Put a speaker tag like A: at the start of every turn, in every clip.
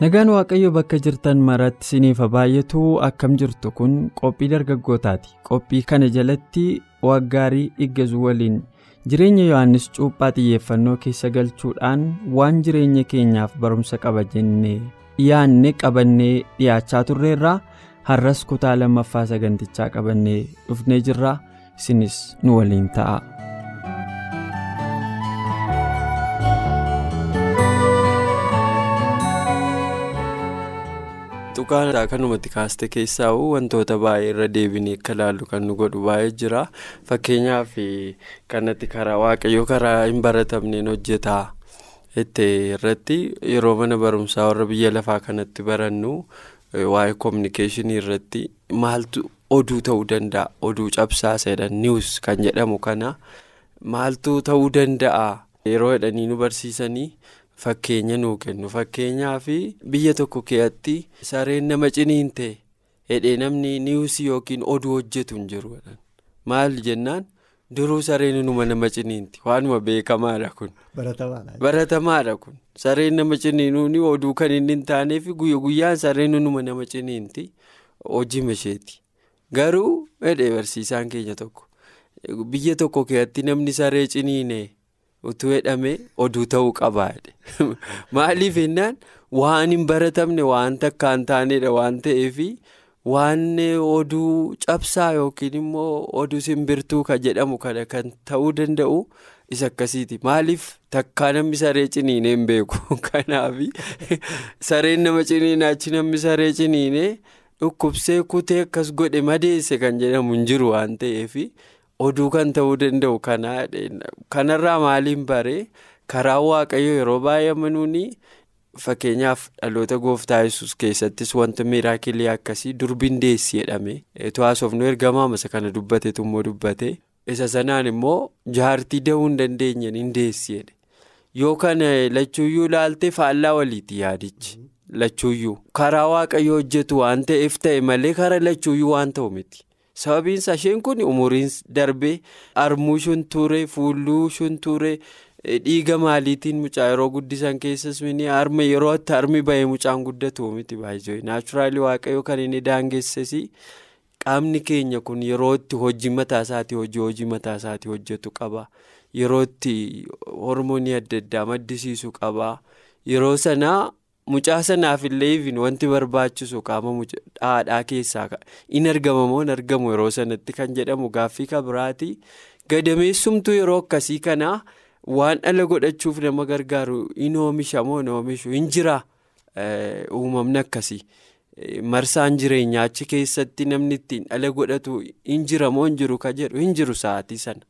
A: Nagaan waaqayyo bakka jirtan maratti isiniif haa baay'atu akkam jirtu kun qophii dargaggootaati qophii kana jalatti waggaarii dhiggazuu waliin jireenya yohannis cuuphaa xiyyeeffannoo keessa galchuudhaan waan jireenya keenyaaf barumsa qaba jennee yaanne qabannee dhiyaachaa turreerraa har'as kutaa lammaffaa sagantichaa qabannee dhufnee jirra isinis nu waliin ta'a. Tuqaa kanumatti kaaste keessaa wantoota baay'ee irra deebinee akka ilaallu kan nu godhu baay'ee jira. Fakkeenyaaf kanatti karaa waaqayyoo karaa hin baratamneen hojjetaa irratti yeroo mana barumsaa warra biyya lafaa kanatti barannu waa'ee kominikeeshinii irratti maaltu oduu ta'uu danda'a oduu cabsaasa jedhan niwus kan jedhamu kana maaltu ta'uu danda'a yeroo jedhanii nu barsiisanii. Fakkeenya nuu kennu. Fakkeenyaaf biyya tokko keessatti sareen nama ciniinte hidhee namni niwusii yookiin oduu hojjetu hin jiru maal jennaan? Duruu sareen numa nama ciniinti waanuma beekamaadha kun. baratamaadha. Kun. Sareen nama ciniinuun oduu kan inni hin taaneef guyya guyyaan sareen numa nama ciniinti hojii isheeti garuu hidhee barsiisaan keenya tokko. Biyya tokko keessatti namni saree ciniine. Utuu jedhamee oduu ta'uu qabaa maaliif jennaan waan hin baratamne waan takka hin taanedha waan ta'eef waan oduu cabsaa yookiin immoo oduu simbirtuu kan jedhamu kana kan ta'uu danda'u isa akkasiiti. Maaliif takkaa namni saree ciniinee hin beeku? Kanaaf sareen nama ciniinaa achi namni saree ciniinee dhukkubsee kutee akkas godhe madeesse kan jedhamu hin jiru waan ta'eef. Oduu kan ta'uu danda'u kanarraa maaliin baree? Karaa waaqayyoo yeroo baay'ee amanuuni fakkeenyaaf dhaloota gooftaa yesus keessattis wanta miiraakilii akkasii durbiin deessi jedhame. To'aasofnu ergamaa masa kana dubbatetu immoo dubbate. Isa sanaan immoo jaartii da'uu hin dandeenye hin deessi jedhe. Yoo kana lachuuyyuu ilaalte faallaa waliiti yaadichi. Lachuuyyuu. Karaa waaqayyoo hojjetu waan ta'eef ta'e malee karaa lachuuyyuu waan ta'u miti. Sababiinsa isheen kun umuriin darbee armuu shuntuuree fuulluu shuntuuree dhiiga maaliitiin mucaa yeroo guddisan keessas arma yeroo itti armi bahee mucaan guddatu miti baay'ee naachuraalii waaqayyoo kan inni daangesses qaamni keenya kun yeroo itti hojii mataa isaatii hojii hojii mataa isaatii hojjetu qaba yeroo itti hormoonii adda addaa maddisiisu qaba yeroo sanaa. Mucaa sanaaf illee wanti barbaachisu qaama haadhaa keessaa in argama moo hin argamu yeroo sanatti kan jedhamu gaaffii kabiraati. Gadameessumtuu yeroo akkasii kanaa waan dhala godhachuuf nama gargaaru in oomisha moo hin oomishu hin jira uumamni akkasii. Marsaan jireenyaa achi keessatti namni ittiin dhala godhatu hin jira moo hin jiru ka jedhu hin jiru sa'aatii sana.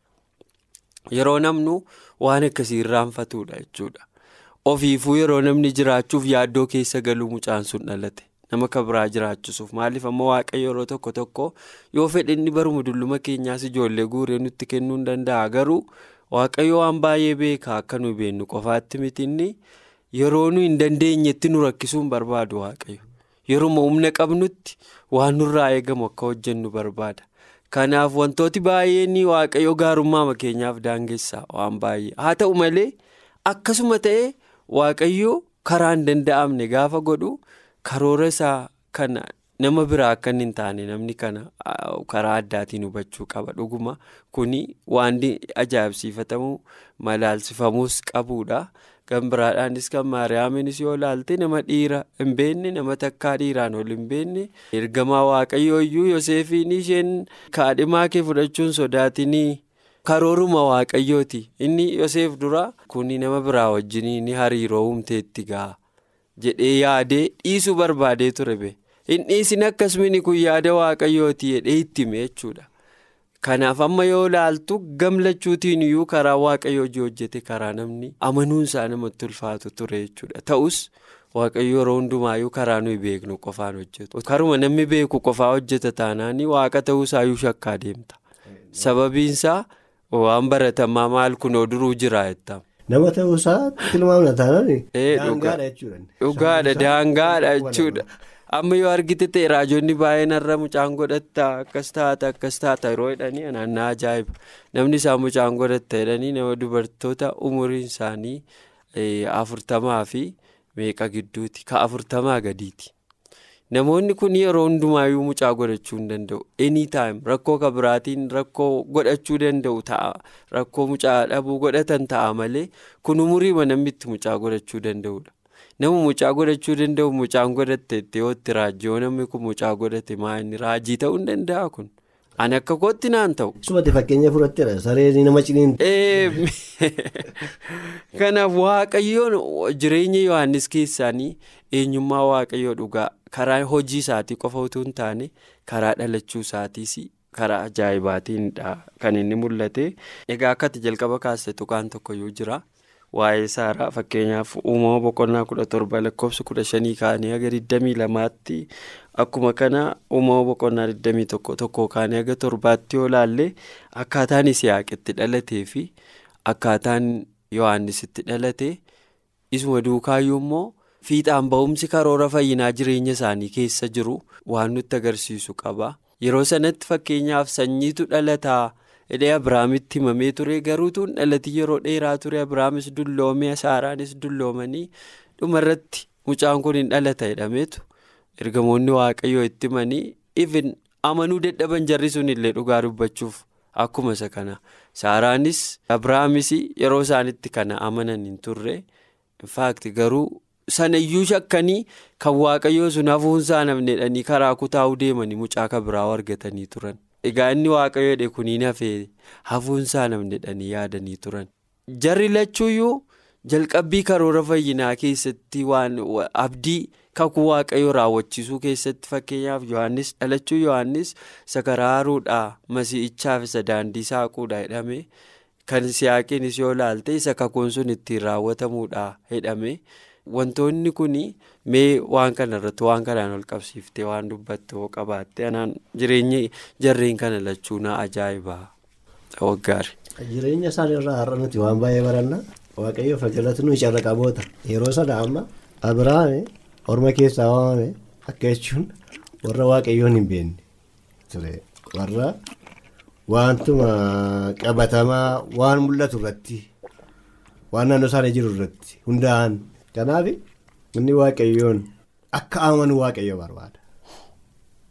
A: Yeroo namnu waan akkasii irraanfatudha jechuudha. Ofiifuu yeroo namni jiraachuuf yaaddoo keessa galuu mucaan sun dhalate nama kabiraa jiraachisuuf maaliif amma waaqayyo yeroo tokko tokko yoo fedhe inni baruma dulluma keenyaas ijoollee guuree nutti kennuu hin danda'a garuu waaqayyo waan baay'ee beekaa akka nu beennu qofaatti mitinni yeroo nu hin dandeenyetti nu rakkisuu hin barbaadu waaqayyo yeroo humna qabnutti waan nurraa eegamu akka hojjennu barbaada. kanaaf wantooti baay'een waaqayyo gaarummaa keenyaaf daangessaa waan baay'ee haa ta'u malee akkasuma ta'ee. Waaqayyoo karaa hin danda'amne gaafa godhu karoora isaa kana nama biraa akka hin taane namni kana karaa addaatiin hubachuu qaba. Dhuguma kuni waan ajaa'ibsiifatamu malaalsifamuus qabudha kan biraadhaanis kan maariyaamiinis yoo ilaalte nama dhiira hin beekne nama takkaa dhiiraan ol hin beekne. Ergamaa waaqayyooyyuu yoseefiin isheen kaadhimaa kee fudhachuun sodaatinii. Karooruma waaqayyooti inni yoseef dura kuni nama biraa wajjin hariiroo humteetti ga'a jedhee yaadee dhiisuu barbaadee ture be inni isin akkasumas kun yaada waaqayyooti jedhee itti hime jechuudha Kanaaf amma yoo ilaaltu gamlachuutiin iyyuu karaa waaqayyo hojii hojjete karaa namni amanuunsaa namatti ulfaatu ture jechuudha. Ta'us waaqayyo yeroo hundumaayyuu karaa nuyi beeknu qofaan hojjetu. Karuma namni beeku qofaa hojjeta taanaan waaqa ta'uusaayyuu shakkaa deemta. Sababiinsaa waan baratamaa maal kunoo duruu jira jettama.
B: Nama ta'uusaa tilmaamna taanaan daangaadha jechuudha.
A: Dhugaadha daangaadha jechuudha. Amma yoo argite ta'e raajonni baay'een har'a mucaan godhatta akkas taata akkas taata yeroo jedhanii naannaa ajaa'iba. Namni isaan mucaan godhatta jedhanii nama dubartoota umuriin isaanii afurtamaa fi meeqa gidduuti ka afurtamaa gadiiti. Namoonni kun yeroo hundumaayyuu mucaa godhachuu hin danda'u. Anytime rakkoo ka biraatiin rakkoo godhachuu danda'u ta'a. Rakkoo mucaa dhabuu godhatan ta'a malee kun umuriima namni itti mucaa godhachuu danda'udha. Nama mucaa godhachuu danda'u mucaan godhatte itti yoo itti raajii namni kun mucaa godhate maa inni raajii ta'uu hin danda'a kun. Ani akka kootti naan ta'u.
B: Sumatti fakkeenya fudhatteera sareen nama ciniin.
A: Kanaaf waaqayyoon jireenya Yohaannis keessaanii eenyummaa waaqayyoo dhugaa karaa hojii isaatii qofa utuu hin taane karaa dhalachuu isaatiis karaa ajaa'ibaatiinidha kan inni mul'ate. Egaa akkati jalqaba kaasee tuqaan tokkoyyuu jira. Waa'ee saaraa fakkeenyaaf uumama boqonnaa kudha torba lakkoofsa kudha shanii kaanii haga 22tti akkuma kana uumama boqonnaa 21 tokko kaanii haga torbaatti yoo ilaalle akkaataan Isiyaaqitti dhalatee fi akkaataan Yohaannisitti dhalate isuma duukaayyuu immoo fiixaan ba'umsi karoora fayyinaa jireenya isaanii keessa jiru waan nutti agarsiisu qaba. Yeroo sanatti fakkeenyaaf sanyiitu dhalataa. Hidhee Abiraamitti himamee ture garuu tun dhalatii yeroo dheeraa ture Abiraamis dulloomee Saaraanis dulloomanii dhumarratti mucaan kun hin dhalata jedhameetu ergamoonni waaqayyoo itti himanii ifin amanuu dadhaban jarri sun illee dhugaa dubbachuuf akkuma isa kana Saaraanis Abiraamis yeroo isaanitti kana amanan hin turre garuu sanayyuu shakkanii kan waaqayyoo sun hafuunsaa namneedhanii karaa kutaa'uu deemanii mucaa kabiraa argatanii turan. Egaa inni waaqayyo jedhe kuniin hafee hafuunsaa namneedhanii yaadanii turan. Jarri lachuuyyuu jalqabbii karoora fayyinaa keessatti waan abdii kakuu waaqayyoo raawwachiisuu keessatti fakkeenyaaf Yohaannis dhalachuu Yohaannis isa karaa haruudhaa masii'ichaaf isa daandii saaquudha jedhame kan siyaaqiinis yoo ilaalte isa kakuun sun ittiin raawwatamuudha jedhame. Wantoonni kun mee waan kana irratti waan kanaan ol qabsiiftee waan dubbatte hoo qabaatte anaan jireenyi jarreen kana lachuu na ajaa'ibaa waggaari.
B: Jireenya isaan irraa har'a nuti waan baay'ee baranna waaqayyoo fakkeenyaatti nuyi carra qaboota yeroo sana amma Abiraame orma keessaa waamame akka jechuun warra waaqayyoon hin beekne warra wantuma qabatamaa waan mul'atu irratti waan naannoo isaanii jiru irratti hundaa'an. Kanaaf inni waaqayyoon akka amanu waaqayyo barbaada.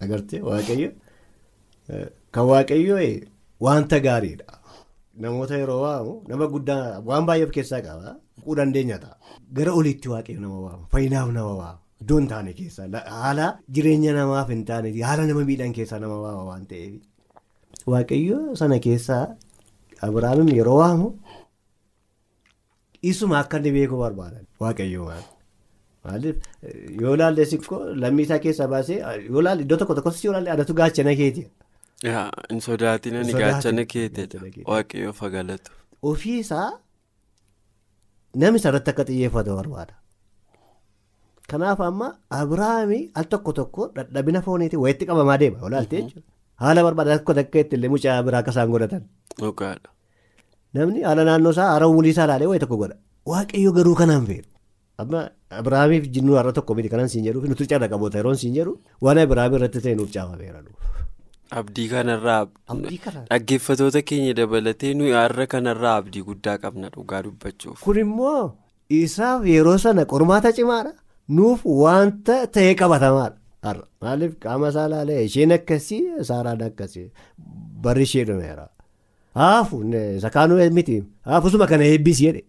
B: Agartee waaqayyo kan waaqayyoo wanta gaariidha. Namoota yeroo waamu nama guddaa waan baay'ee of keessaa qaba. Quu dandeenya ta'a. Gara oliitti waaqayyo nama waama. Fayyinaaf nama waama. Iddoo hin taane keessa haala jireenya namaaf hin taane haala nama miidhan keessaa nama waama waan ta'eef. Waaqayyo sana keessaa Abiraamin yeroo waamu. Isuma akka inni beekuu barbaadan waaqayyo waan maaliif yoo ilaalle sikkoo lammii isaa keessaa baasee yoo ilaalle iddoo tokko tokkos yoo ilaalle adatu gaachana keeti.
A: Hin sodaatin ani gaachana keetedha waaqayyoo fagalatu.
B: Ofii isaa namni sarratti akka xiyyeeffatu barbaada. Kanaaf amma Abiraamii al tokko tokko dadhabina fooniitiin wayitti qabamaa deema yoo jechuudha. Haala barbaada akka takka itti illee mucaa biraa akka isaan godhatan. Namni haala naannoo isaa haala umrii isaa ilaalee wayii tokko godha. Waaqayyo garuu kanaan feeru. Amma Abiraamiif jinnuu har'a tokko miti kanan siin jedhuuf nuti carra qaboota yeroo siin jedhu waan Abiraamii irratti ta'e nuuf caafameera.
A: Abdii kanarraa dhaggeeffatoota keenya dabalatee nuyi har'a kanarraa abdii guddaa qabna dhugaa dubbachuuf.
B: Kun immoo isaaf yeroo sana qormaata cimaadha. Nuuf wanta ta'ee qabatamaadha. Har'a maaliif qaama isaa ilaalee isheen akkasii saaraan akkasii barri ishee dhumeera. Haafu isa kaanuu miti haafusuma kana eebbisi jedhe.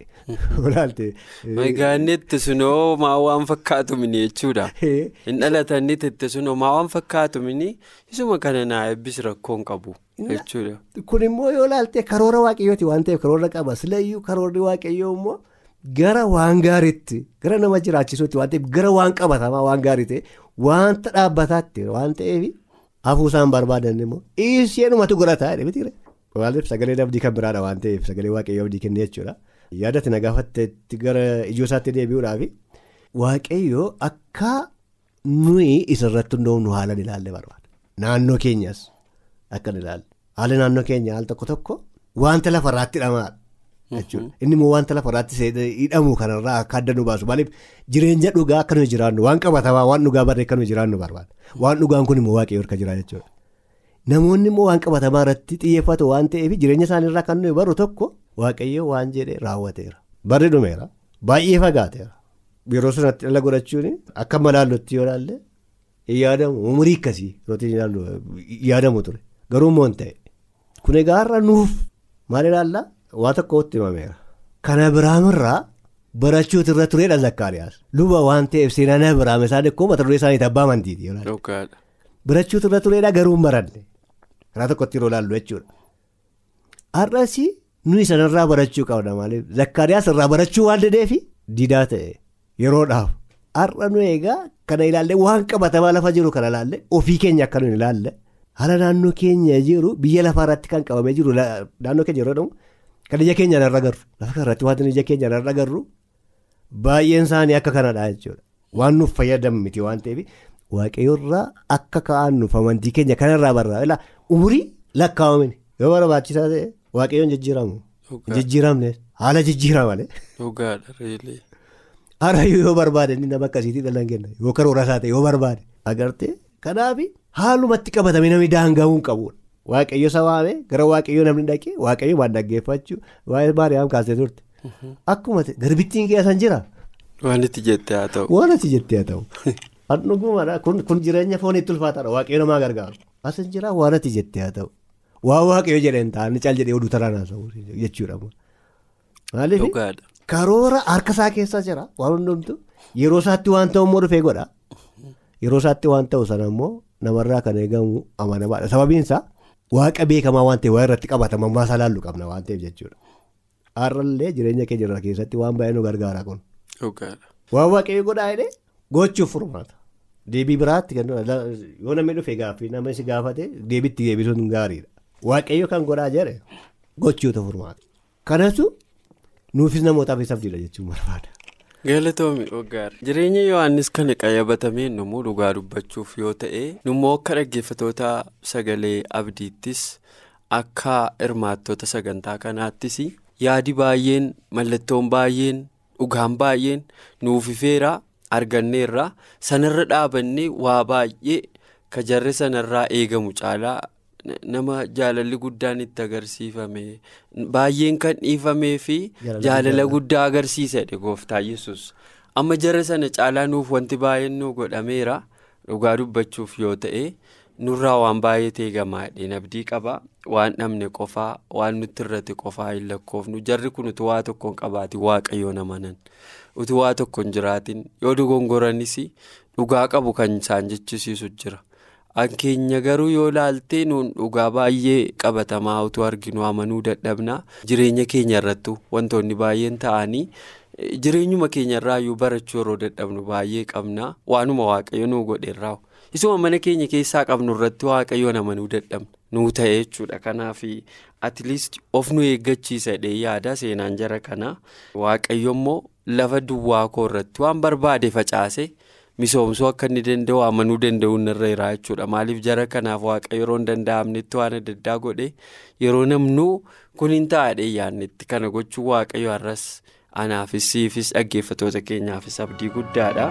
A: Egaa itti sunoo maa waan fakkaatu mini jechuudha. Hin dhalatanii itti sunoo maa waan fakkaatu mini isuma kana naa eebbisi rakkoon qabu jechuudha.
B: Kun immoo yoo ilaalte karoora waaqayyooti waan ta'eef karoora qaba silayyuu karoorri waaqayyoo immoo gara waan gaariitti gara nama jiraachisuutti waan ta'eef gara waan qabatamaa waan gaarii ta'e wanta dhaabbataatti waan ta'eef hafuu isaan barbaadan immoo isheenumatu godhataa jedhe Maaliif sagalee abdii kan biraadha waan ta'eef sagalee waaqayyoo abdii kennee jechuudha. Yaadatti na gaafatteetti gara ijoo isaatti deebi'uudhaaf waaqayyoo akka nuyi isarratti hundoofnu haalan ilaalle barbaada. Naannoo keenyas akka ilaalle haala naannoo keenya haal tokko tokko wanta lafarraatti hidhamaadha. inni immoo wanta lafarraatti hidhamu kanarraa akka adda nu baasu maaliif jireenya dhugaa akka nuyi jiraannu waan qabatamaa waan dhugaa barree akka nuyi jiraannu barbaada waan dhugaan kun immoo waaqayyoo harka jira jechuudha. Namoonni immoo waan qabatamaa irratti xiyyeeffatu waan ta'eef jireenya isaaniirraa kan nuyi barru tokko waaqayyoo waan jedhe raawwateera. Barri dhumeera baay'ee fagaateera yeroo sanatti dhala godhachuun akka malaallotti yoo ilaalle yaadamu umurii akkasii yaadamu ture garuu immoo hin ta'e kun egaa har'a nuuf maal ilaallaa waa tokkotti himameera. Kana biraamirraa barachuutu irra turedha zakkaariyaas luba waan ta'eef seenaan biraame isaan ikkoo mata duree isaaniiti abbaa amantiiti. Barachuutu irra turedha garuu hin baranne. Karaa tokkotti yeroo ilaallu jechuudha. Har'as nuyi sanarraa barachuu qabna maaliif zakkaariyaas irraa barachuu waan danda'eefi didaa ta'e yeroodhaaf har'a nu egaa kana ilaalle waan qabatamaa lafa jiru kana ilaalle ofii keenya akka nuyi ilaalle haala naannoo keenya jiru biyya lafaarratti kan qabamee jiru naannoo keenya yeroo kan ija keenyaan irra agarru lafa kanarratti waan ija keenyaan irra agarru baay'een isaanii akka kanadha jechuudha. Waan nuuf fayyadamu miti waan ta'eef. Waaqayyoorraa akka ka'annuuf amantii keenya kanarraa barraa umurii lakkaa'aman yoo barbaachisaa ta'e waaqayyoon jijjiiramu. Jijjiiramne haala jijjiiramale. Harayyuu yoo barbaade inni nama akkasiitii dhalan kenna yoo karoora isaa ta'e yoo barbaade. Agartee kanaaf haalumatti qabatamee namni daangaa'uu hin qabudha. Waaqayyo sawaame gara waaqayyoo namni dhaqee waaqayyo waan dhaggeeffachuu waa'ee maariyaam kaasee turte. Akkuma garbittiin keessan jira.
A: Waan itti jettee haa ta'u.
B: Waan itti jettee haa ta'u. Kun jireenya fooniitti ulfaataadha waaqayyo namaa gargaaru asin jira waan ati jettee haa ta'u waan waaqayyo jedheen taa'anii caal jedhee oduu taraan haasa'u jechuudha. Maaliif karoora harka isaa keessa jira waan hundumtu yeroo isaatti waan ta'u immoo dhufee godha yeroo isaatti waan ta'u sana immoo namarraa kan eegamu amanamaadha sababiin isaa waaqa beekamaa waan ta'e waa irratti qabatamummaa isaa laallu qabna waan ta'eef jechuudha. Har'allee jireenya keenya keessatti waan baay'ee nu gargaara kun. Waan waaqayyo godhaa jedhee gochuuf furmaata. Deebii biraatti yoo namni dhufe gaaffii nama si gaafate deebiitti deebisuun gaariidha. Waaqayyo kan godhaa jire gochuutu furmaata. Kanatu nuufis namootaaf isaaf jira jechuun barbaada.
A: Galatoomi Oggaara. Jireenya Yohaannis kan qayyabatamee nummoo dhugaa dubbachuuf yoo ta'e nummoo akka dhaggeeffatoota sagalee abdiittis akka hirmaattota sagantaa kanaattis yaadi baay'een mallattoon baay'een dhugaan baay'een nuuf ifeera. Arganneerra sanarra dhaabannee waa baay'ee ka jarri sanarraa eegamu caalaa nama jaalalli guddaan itti agarsiifame baay'een kan dhiifamee fi jaalala guddaa agarsiisedha. Gooftaa yesus amma jarri sana caalaa nuuf wanti baay'een nu godhameera. Dhugaa dubbachuuf yoo ta'e nurraa waan baay'ee teegamaadhaan abdii qaba. Waan dhabne qofaa waan nutti irratti qofaa hin lakkoofnu. Jarri kun waa tokkoon qabaatiin waaqayyoon amanan. Utuu waa tokko hin jiraatin. Yoo dogongoranis dhugaa qabu kan isaan jechisiisu jira. Hankeenya garuu yoo ilaaltee nuun dhugaa baay'ee qabatamaa utuu arginu amanuu dadhabna jireenya keenya irrattu wantoonni baay'een ta'anii jireenyuma keenya irraayyuu barachuu yeroo dadhabnu baay'ee qabna waanuma waaqayyo nuu godheerraa isuma mana keenya keessaa qabnu irratti waaqayyoon amanuu dadhabna. Nuu ta'e jechuudha. Kanaaf atleast of nu eeggachiisa jedhee yaada seenaan jara kana waaqayyo immoo. lafa duwwaa koo irratti waan barbaade facaase misoomsuu akka inni danda'u amanuu danda'u irra jira jechuudha maaliif jara kanaaf waaqa yeroo hin danda'amnetti waan adda addaa godhe yeroo namnuu kun hin taa'adhe yaadnetti kana gochuu waaqayyo har'as anaafis siifis dhaggeeffatoota keenyaafis abdii guddaadha.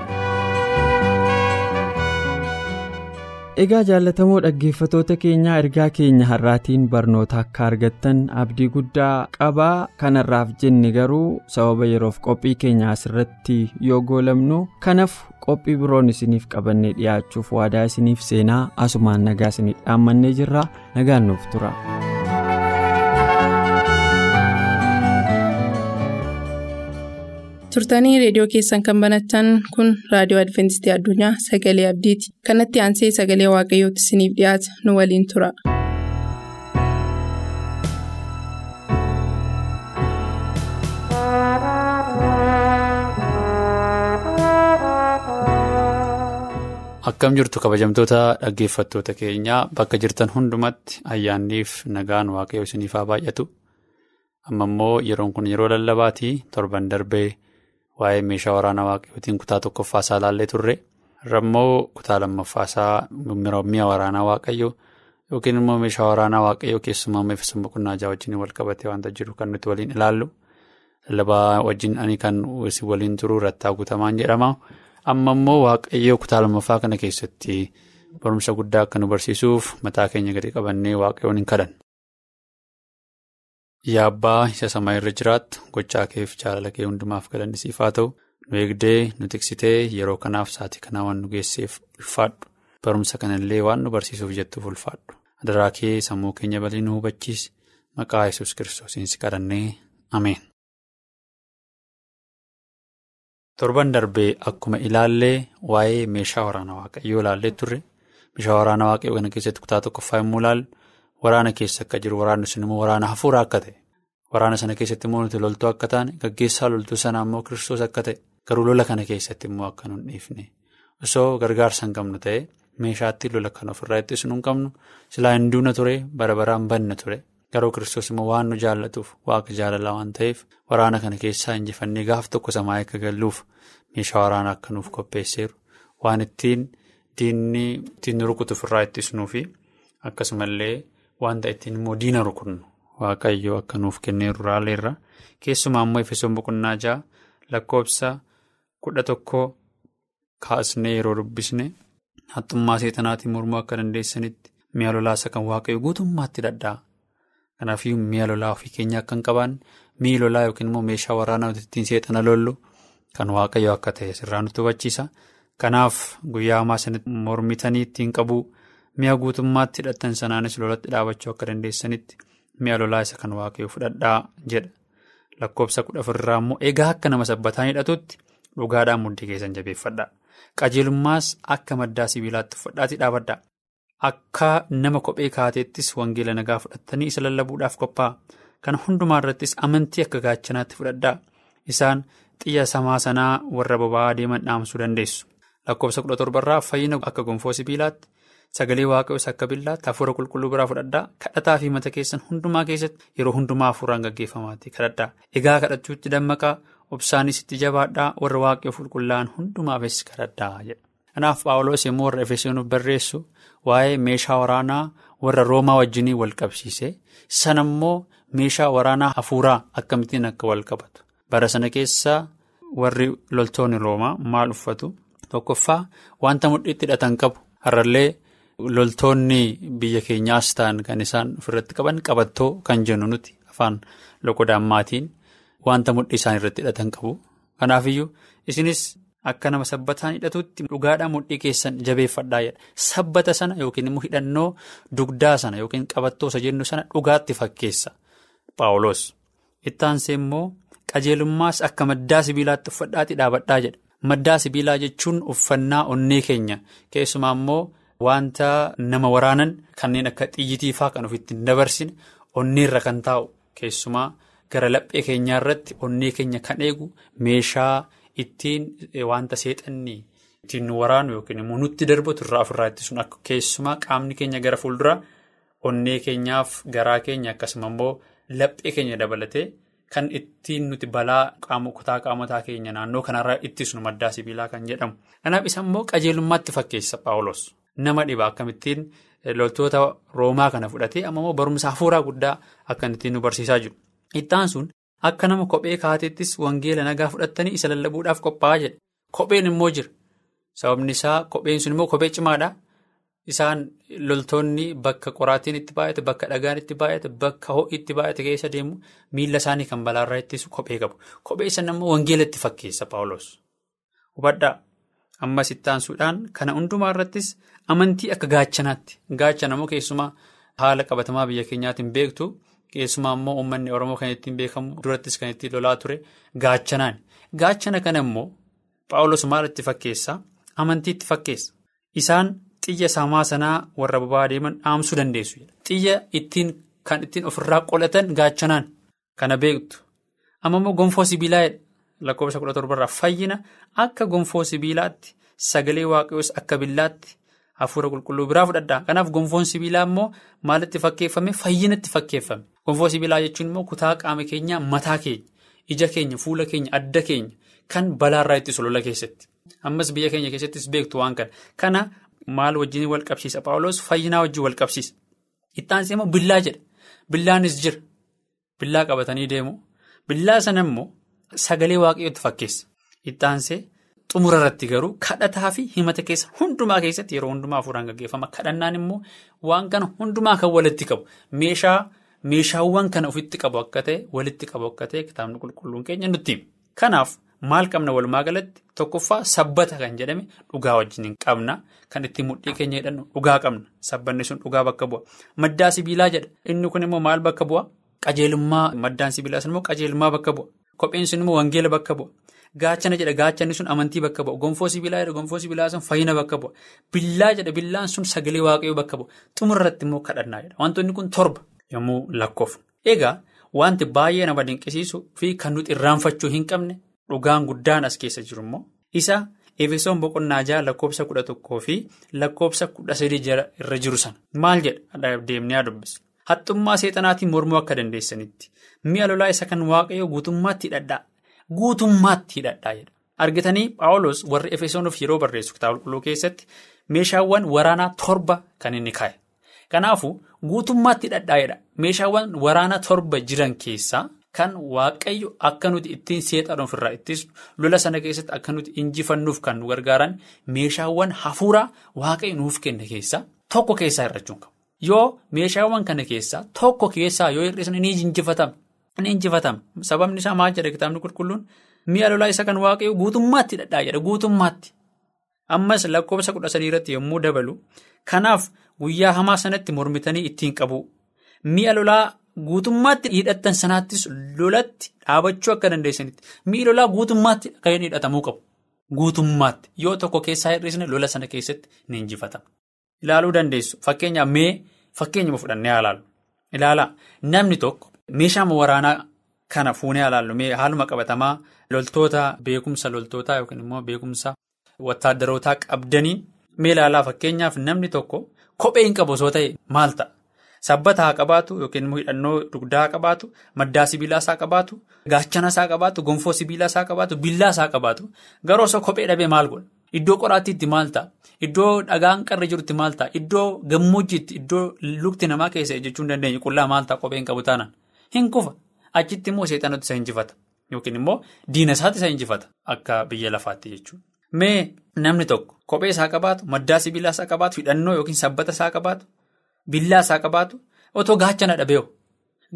C: Egaa jaallatamoo dhaggeeffatoota keenyaa ergaa keenya har'aatiin barnoota akka argattan abdii guddaa qabaa kanarraaf jenne garuu sababa yeroof qophii keenya asirratti yoo goolabnu kanaaf qophii biroon isiniif qabannee dhiyaachuuf waadaa isiniif seenaa asumaan nagaa isiniif dhaammannee jirra nagaan nuuf tura.
D: Turtanii reediyoo keessan kan banattan kun raadiyoo adventistii addunyaa sagalee abdiiti kanatti aansee sagalee waaqayyootti isiniif dhiyaata nu waliin tura.
E: Akkam jirtu kabajamtoota dhaggeeffattoota keenyaa bakka jirtan hundumatti ayyaanniif nagaan waaqayyo isiniif haa baay'atu. Amma immoo yeroon kun yeroo lallabaatii torban darbee waa'ee meeshaa waraanaa waaqayyootiin kutaa tokkoffaasaa ilaallee turre. Irra immoo kutaa lammaffaasaa mi'a waraanaa waaqayyoo yookiin immoo meeshaa waraanaa waaqayyoo keessumaa meefisa boqonnaa jaha wajjin wal qabatee waanta jiru kan nuti waliin ilaallu. Lallabaa wajjin ani kan waliin turuu rattaa guutamaan jedhama. Amma immoo waaqayyoo kutaa lammaffaa kana keessatti barumsa guddaa akka nu barsiisuuf mataa keenya gadi qabannee waaqayyoon hin kadhanna. Yaa abbaa isa samaa irra jiraattu gochaa keef jaalala kee hundumaaf galanni siif haa ta'u. Nu eegdee nu tiksitee yeroo kanaaf sa'aatii kanaa waan nu geesseef ulfaadhu. Barumsa kanallee waan nu barsiisuuf jettuuf ulfaadhu. Adaraa kee sammuu keenya bal'ii nu hubachiisi maqaa yesus kiristoosiin si kadhannee. Ameen. Torban darbee akkuma ilaallee waa'ee meeshaa waraanaa waaqayyoo ilaallee turre. Meeshaa waraanaa waaqayyoo kana keessatti kutaa tokkoffaa yommuu ilaallu waraana keessa akka jiru waraanni sun immoo waraana hafuuraa akka ta'e. Waraana sana keessatti immoo nuti loltuu akka taane gaggeessaa loltuu sanaa immoo kiristoos akka ta'e garuu lola kana keessatti immoo akka nu hin dhiifne. Osoo gargaarsa hin qabnu ta'e meeshaatti lola kana ofirraa ittisuu hin qabnu silaa hin duuna ture bara baraan banna ture. Garuu kiristoos immoo waan nu jaallatuuf waaqa jaalalaa waan ta'eef waraana kana keessaa injifannee gaaf tokko samaa akka galluuf meeshaa waraanaa akka nuuf qopheesseeru. Waan ittiin diinni ittiin rukutuuf irraa ittisnuu fi akkasumallee wanta ittiin immoo diina rukunnu waaqayyoo akka nuuf kenneeru raaleerra keessumaa immoo efesoon boqonnaa ja'a lakkoofsa kudha tokko kaasnee yeroo dubbisne haxxummaa seexanaatiin mormuu akka dandeessanitti mi'a lolaasa kan waaqayyoo guutummaatti dadha'a. Kanaafuu mi'a lolaa ofii keenya akka hin qabaanne mi'i lolaa yookiin immoo meeshaa waraanaa ittiin seexana lollu kan waaqayyo akka ta'e sirraa nutti hubachiisa. Kanaaf guyyaa hamaa sanatti mormitanii ittiin qabu mi'a guutummaatti hidhattan sanaanis lolatti dhaabachuu akka dandeessanitti mi'a lolaa isa kan waaqayyo fudhadhaa jedha. Lakkoofsa kudha afurraa immoo egaa akka nama sabbataan hidhatutti dhugaadhaan mudhii keessan jabeeffadhaa. Qajeelummaas akka maddaa sibiilaatti uffadhaatii dhaabadhaa. Akka nama kophee kaateettis wangeela nagaa fudhattanii isa lallabuudhaaf qophaa'a. Kana hundumaa irrattis amantii akka gaachanaatti fudhadhaa. Isaan xiyya samaa sanaa warra boba'aa deeman dhaamsuu dandeessu. Lakkoofsa kudha torbarraa fayyina akka gonfoo sibiilaatti sagalee waaqayyoos akka billaatti hafuura qulqulluu biraa fudhadhaa. Kadhataa fi mata keessan hundumaa keessatti yeroo hundumaa hafuuraan gaggeeffamaatti kadhadhaa. Egaa kadhachuutti dammaqaa obsaanis itti jabaadhaa warra waaqayyoo qulqullaa'an hundumaafis kadhadhaa jedha. Kanaaf Paawuloos immoo warra Efesoonuuf barreessu waa'ee meeshaa waraanaa warra Roomaa wajjinii wal qabsiise sana immoo meeshaa waraanaa hafuuraa akkamittiin akka wal qabatu. Bara sana keessa warri loltoonni Roomaa maal uffatu? Tokkoffaa wanta mudhiitti hidhatan qabu. Har'allee loltoonni biyya keenyaas ta'an kan isaan ofirratti qaban qabattoo kan jennu nuti afaan loqodaammaatiin wanta mudhii isaan irratti hidhatan qabu. Kanaafiyyuu isinis. Akka nama sabbataan hidhatutti dhugaadhaan mudhii keessan jabeeffadhaa jedha. Sabbata sana yookiin immoo hidhannoo dugdaa sana yookiin qabattoo isa jennu sana dhugaatti fakkeessa. Paawuloos. Ittaansee immoo qajeelummaas akka maddaa sibiilaatti uffadhaatii dhaabadhaa jedha. Maddaa sibiilaa jechuun uffannaa onnee keenya keessumaa immoo wanta nama waraanan kanneen akka xiyyitiifaa kan ofitti hin dabarsine onneerra kan taa'u keessumaa gara laphee keenyaa irratti onnee keenya kan eegu meeshaa. Ittiin wanta seexanni ittiin waraanu yookiin immoo nutti darbatu irraa ofirraa ittisuun akka keessumaa qaamni keenya gara fuulduraa onnee keenyaaf garaa keenya akkasuma immoo laphee keenya dabalatee kan ittiin nuti balaa kutaa qaamotaa keenya naannoo kanarraa ittisnu maddaa sibiilaa kan jedhamu. Kanaaf isa immoo qajeelummaatti fakkeessa Paawulos nama dhiba akkamittiin loltoota Roomaa kana fudhatee amma immoo barumsa hafuuraa guddaa akka ittiin nu barsiisaa jiru. Ittaan sun. Akka nama kophee kaateettis wangeela nagaa fudhattanii isa lallabuudhaaf qophaa'aa jedhe. Kopheen immoo jira. Sababni isaa kopheen sun immoo kophee cimaadha. Isaan loltoonni bakka qoraatiin itti baay'ate, bakka dhagaan itti baay'ate, bakka ho'i itti baay'ate keessa deemu miila isaanii kan balaarraa ittisu kophee qabu. Kophee sana immoo wangeela itti fakkeessa Paawulos. Hubadhaa. Ammas ittaansuudhaan kana hundumaa irrattis amantii akka gaachanaatti. Gaachana immoo keessumaa haala qabatamaa biyya keenyaatiin beektu. Keessumaa immoo uummanni Oromoo kan ittiin beekamu durattis kan ittiin lolaa ture gaachanaan. Gaachana kana immoo Paawulos maal itti fakkeessa? Amantii itti fakkeessa. Isaan xiyya samaa sanaa warra boba'aa deeman dhaamsuu dandeessu. Xiyya ittiin kan ittiin ofirraa qolatan gaachanaan kana beektu. Amma immoo gonfoo sibiilaa lakkoofsa kudha torbarraa fayyina akka gonfoo sibiilaatti sagalee waaqayyoos akka billaatti hafuura qulqulluu biraa fudhadhaa. Kanaaf gonfoon sibiilaa immoo maalitti fakkeeffame fayyinatti fakkeeffame. Gonfoo sibiilaa jechuun immoo kutaa qaama keenyaa mataa keenya, ija keenya, fuula keenya, adda keenya kan balaarraa ittisu lola keessatti. Ammas biyya keenya keessattis beektu waan kana. Kana maal wajjin wal qabsiisa? Paawuloos fayyinaa wajjin wal qabsiisa. Ittaansee immoo billaa jedha. Billaanis jira. Billaa qabatanii deemu. Billaa sana immoo sagalee waaqayyootti fakkeessa. Ittaansee xumura irratti garuu kadhataa fi himata keessa hundumaa keessatti yeroo hundumaa hafuuraan gaggeeffama. Kadhannaan immoo waan kana hundumaa kan walitti qabu. Meeshaa meeshaawwan kana ofitti qabu akka ta'e walitti qabu akka ta'e kitaabni qulqulluun keenya nutti. Kanaaf maal qabna walumaa galatti tokkoffaa sabbata kan jedhame dhugaa wajjin qabna. Kan ittiin mudhii keenya hidhannu dhugaa qabna. Sabbanni sun dhugaa bakka bu'a. Maddaa sibiilaa jedha. Inni kun immoo maal bakka bu'a? Qajeelummaa maddaan sibiilaa sun immoo qajeelummaa bakka bu'a. Kopheen sun immoo wangeela bakka bu'a. Gaachana jedha gaachanni sun amantii bakka bu'a. Gonfoo sibiilaa jedha gonfoo sibiilaa sun fayyina bakka bu'a. Billaa jedha billaan sun sagalee waaqayyoo bakka bu'a. Xumurratti immoo kadhannaa jedha. Wantoonni kun torba yommuu lakkoofnu. Egaa wanti baay'ee nama dinqisiisuu fi kan nuti irraanfachuu hin qabne dhugaan guddaan as keessa jiru immoo isa Efesoon boqonnaa jaha lakkoofsa kudha tokkoo fi lakkoofsa kudha sadii irra jiru sana. Maal jedha deemnee dubbise. Haxxummaa seexanaatiin mormuu akka dandeessanitti mi'a lolaa isa kan waaqayyoo guutummaatti hidhadhaa. Guutummaatti hidhadhaa jedha. Argitanii Paawulos warri Efesoonuuf yeroo barreessu kitaaba qulqulluu keessatti meeshaawwan waraanaa torba kan inni kaa'e. Kanaafuu guutummaatti hidhadhaa jedha. Meeshaawwan waraanaa torba jiran keessaa kan waaqayyo akka nuti ittiin seexan ofirraa ittisnu lola sana keessatti akka nuti injifannuuf kan nu gargaaran meeshaawwan hafuuraa waaqayyo nuuf kenne keessaa tokko keessaa hir'achuun qabu. Yoo meeshaawwan kana keessaa tokko keessaa yoo hir'isan ni injifatama. Ni injifatama. Sababni isaa maal jedha kitaabni qulqulluun mi'a lolaa isa kan waaqayyo guutummaatti hidhadhaa jedha guutummaatti. Ammas lakkoofsa kudha sadii irratti yommuu dabalu kanaaf guyyaa hamaa sanatti mormitanii ittiin qabu. Mi'a lolaa guutummaatti hidhattan sanaattis lolatti dhaabachuu akka dandeessanitti mi'i lolaa guutummaatti kan hidhatamuu qabu. Guutummaatti yoo tokko keessaa hir'isne lola sana keessatti ni injifatama. Ilaaluu dandeessu fakkeenyaaf mee fakkeenyuma fudhannee haa ilaallu. Ilaalaa namni tokko meeshaa waraanaa kana fuunee mee haaluma qabatamaa loltoota beekumsa loltootaa yookiin immoo beekumsa wattaaddarootaa qabdaniin mee ilaalaa fakkeenyaaf namni tokko kophee hin qabu osoo ta'e maal ta'a? Sabbata haa qabaatu yookiin immoo hidhannoo dugdaa haa qabaatu, maddaa sibiilaa isaa qabaatu, gaachana isaa qabaatu, gonfoo sibiilaa isaa qabaatu, billaa isaa qabaatu garuu osoo kophee dhabee maal godha? Iddoo qoraattiitti maal ta'a? Iddoo dhagaan qarri jirutti maal ta'a? Iddoo gammoojjiitti iddoo lukti namaa keessa ejjechuu hin dandeenye qullaa maal ta'a kopheen qabu taanaan? Hin kufa. Achitti immoo seexanatu isa injifata. Yookiin immoo diina isaatti isa injifata akka biyya lafaatti jechuudha. Mee namni tokko kophee isaa qabaatu, maddaa sibiilaa isaa qabaatu, hidhannoo yookiin sabbata isaa qabaatu, billaa isaa qabaatu, otoo gaachana dhabeeho.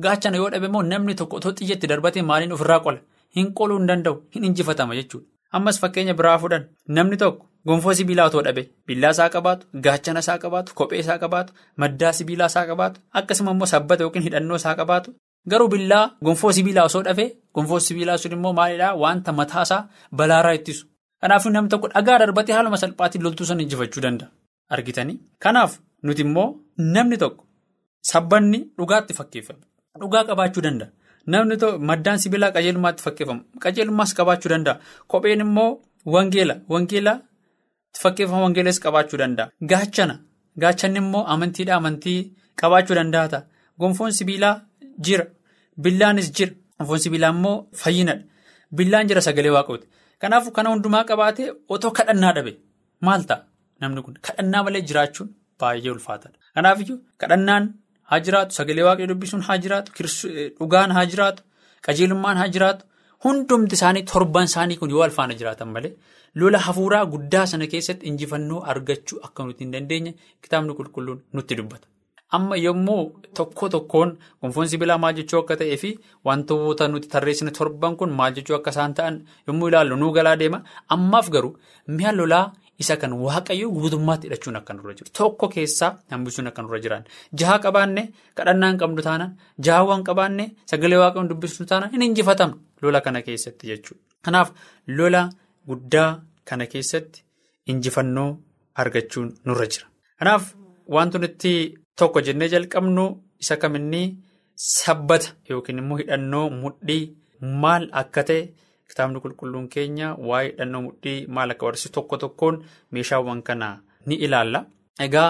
E: Gaachana yoo dhabe immoo namni tokko otoo xiyyeetti darbatee maaliin ofirraa qola? Hin qoluu hin danda'u, hin injifatama jechuudha. Ammas fakkeenya biraa fudhan namni tokko gonfoo sibiilaa otoo dhabe billaa isaa qabaatu, gaachana isaa qabaatu, kophee isaa qabaatu, maddaa sibiilaa isaa qabaatu, akkasuma immoo sabbata yookiin hidhannoo isaa qabaatu. Garuu billaa gonfoo sibiilaa osoo dhabee gonfoo sibiilaa sun immoo maalidhaa wanta mataasaa balaarraa ittisu. Kanaafuu namni tokko dhagaa darbatee haaluma salphaatiin loltuu sana injifachuu danda'a. Argitanii? Kanaaf nuti immoo namni tokko sabbanni dhugaatti fakkeeffame. Dhugaa qabaachuu danda'a. Namni maddaan sibiilaa qajeelummaatti fakkeeffama. Qajeelummaas qabaachuu danda'a. Kopheen immoo wangeela. Wangeelaa fakkeeffama wangeelas qabaachuu danda'a. Gaachana. Gaachanni immoo amantiidha amantii qabaachuu danda'a. Gonfoon sibiilaa jira. Billaanis jira. Gonfoon sibiilaa immoo fayyinadha. Billaan jira sagalee waaqooti. Kanaafuu kana hundumaa qabaatee otoo kadhannaa dhabe maal ta'a namni kun kadhannaa malee jiraachuun baay'ee ulfaataadha. Kanaafiyyuu kadhannaan haa jiraatu sagalee waaqayyoo dubbisuun haa jiraatu dhugaan haa jiraatu qajeelummaan haa jiraatu hundumti isaanii torban isaanii kun yoo alfaana jiraatan malee lola hafuuraa guddaa sana keessatti injifannoo argachuu akka nuti hin dandeenye kitaabni qulqulluun nutti dubbata. Amma yommuu tokko tokkoon gonfoon sibiilaa maal jechuu akka ta'ee fi wantoota nuti tarreessine torban kun maal jechuu akka isaan ta'an yommuu ilaallu nuu galaa deema. Ammaaf garuu mi'a lolaa isa kan waaqayyoo guutummaatti hidhachuun akka nurra jiru. Tokko keessaa hambisuun akka nurra jiran. Jaha qabaanne kadhannaa hin qabnu taanaan jahawwan qabaanne sagalee waaqayyoon dubbisnu taanaan hin injifatamne lola kana keessatti jechuudha. Kanaaf lola guddaa kana keessatti injifannoo argachuun nurra jira. Kanaaf wanti nuti tokko jennee jalqabnu isa kaminni sabbata yookiin immoo hidhannoo mudhii maal akka ta'e kitaabni qulqulluun keenya waa'ee hidhannoo mudhii maal akka barsiisu tokko tokkoon meeshaawwan kana ni ilaalla. Egaa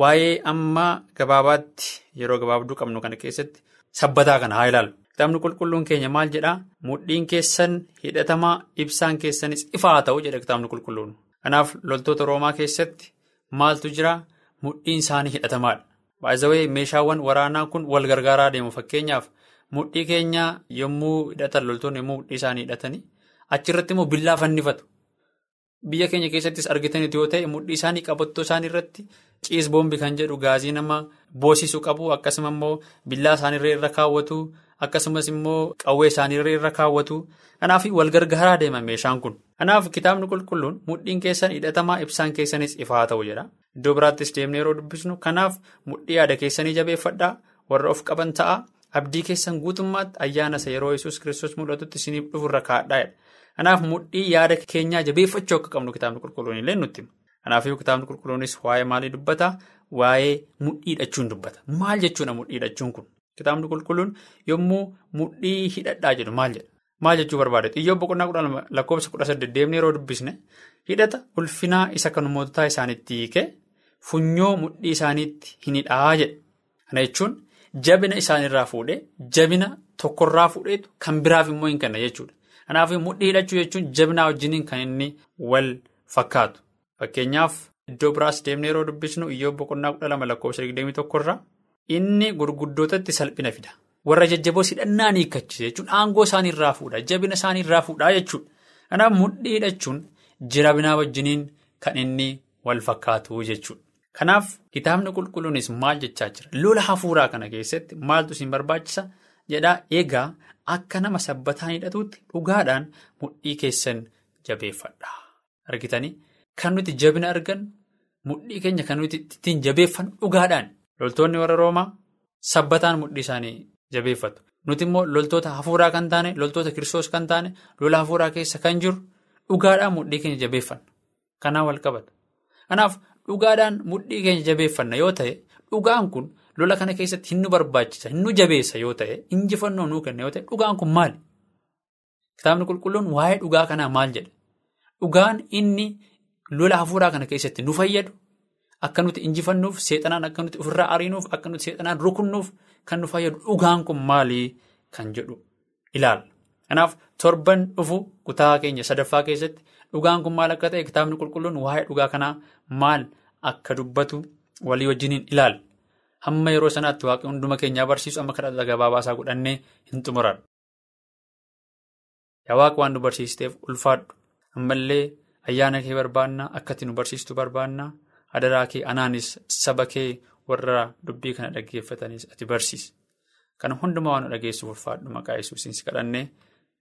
E: waa'ee amma gabaabaatti yeroo gabaabduu qabnu kana keessatti sabbataa kana haa ilaallu. Kitaabni qulqulluun keenya maal jedhaa mudhiin keessan hidhatamaa ibsaan keessanis ifaa ta'u jedha kitaabni qulqulluun. Kanaaf loltoota roomaa keessatti maaltu jira mudhiin isaanii hidhatamaadha. Baay'ee meeshaawwan waraanaa kun wal gargaaraa deemu fakkeenyaaf mudhii keenya yommuu hidhatan loltoonni yommuu mudhii isaanii hidhatanii achirratti immoo billaa fannifatu. Biyya keenya keessattis argitanitu yoo ta'e mudhii isaanii qabattoo isaanii irratti ciis boombi kan jedhu gaazii nama boosisuu qabu akkasuma immoo billaa isaanii irra kaawwatu akkasumas immoo qawwee isaanii irra kaawwatu kanaaf wal gargaaraa deema meeshaan kun. Kanaaf kitaabni qulqulluun mudhiin keessan hidhatamaa ibsaan keessanis ifaa ta'u jedha. Iddoo biraattis deemnee yeroo dubbisnu kanaaf mudhii yaada keessanii jabeeffadhaa warra of qaban ta'a abdii keessan guutummaatti ayyaana isa yeroo yesus kiristoos mul'atutti isiniif dhufurra kaa'adhaa. Kanaaf mudhii yaada keenyaa jabeeffachuu akka qabnu kitaabni qulqulluun illee nutti. Kanaafuu kitaabni qulqulluunis waa'ee maalii dubbata? Waa'ee mudhii hidhachuun dubbata. Maal jechuudha mudhii hidhachuun kun? Kitaabni qulqulluun yommuu mudhii hidhadhaa jedhu maal jedha? Maal jechuu barbaade? Xiyyoo boqonnaa kudha lama lakkoofsa kudha saddeet deemnee yeroo dubbisne hidhata ulfinaa isa kan moototaa isaaniitti hiikee funyoo mudhii isaaniitti hin hidhaa jedha. Kana jechuun jabina isaaniirraa fuudhee jabina tokkorraa fuudheetu kan biraaf immoo hin kenna jechuudha. Kanaafuu mudhii hidhachuu jechuun jabinaa wajjiniin kan inni wal fakkaatu. Fakkeenyaaf iddoo biraas deemnee yeroo dubbisnu iyyoo boqonnaa kudha lama lakkoofsa digdamii tokkorraa inni gurguddootatti salphina fida. Warra jajjaboos hidhannaan hiikkachise jechuun aangoo isaaniirraa fuudha. Jabina isaaniirraa fuudhaa jechuudha. Kanaaf mudhii hidhachuun jirabinaa wajjiniin kan inni wal fakkaatu jechuudha. Kanaaf kitaabni qulqulluunis maal jechaa jira? Lola hafuuraa kana keessatti maaltu isin barbaachisa? Jedhaa eegaa akka nama sabbataan hidhatuutti dhugaadhaan mudhii keessan jabeeffadha. Argitanii kan nuti jabina argannu mudhii keenya kan nuti ittiin jabeeffannu dhugaadhaan. Loltoonni warra Roomaa sabbataan mudhii isaanii jabeeffatu. Nuti immoo loltoota hafuuraa kan taane, loltoota kiristoos kan taane, lola hafuuraa keessa kan jiru dhugaadhaan mudhii keenya jabeeffanna. Kanaan wal qabata. Kanaaf dhugaadhaan mudhii keenya jabeeffanna yoo ta'e, dhugaan kun lola kana keessatti hin nu barbaachisa, hin nu jabeessa yoo ta'e, injifannoo nuu kenna yoo ta'e, dhugaan kun maali? Kitaabni qulqulluun waa'ee dhugaa kanaa maal jedha? Dhugaan inni lola hafuuraa kana keessatti nu fayyadu. Akka nuti injifannuuf seexanaan akka nuti ofirraa ariinuuf akka nuti seexanaan rukunnuuf kan nu fayyadu dhugaan kun maalii kan jedhu ilaalla. Kanaaf torban dhufu kutaa keenya sadaffaa keessatti dhugaan kun maal akka ta'e kitaabni qulqulluun waa'ee dhugaa kanaa maal akka dubbatu walii wajjiniin ilaalla. Hamma yeroo sanaatti waaqni hunduma keenyaa barsiisu amma kadhata gabaabaasaa godhannee hin xumuran. Yaa waaqa waan nu barsiisteef ulfaadhu. Ammallee ayyaana kee barbaannaa akkatti nu barsiistu barbaannaa. Adaraa kee anaanis saba kee warra dubbii kana dhaggeeffatanis ati barsiisi. Kana hundumaa waan nu dhageessuuf ulfaadhu maqaa yesuusiin si kadhannee.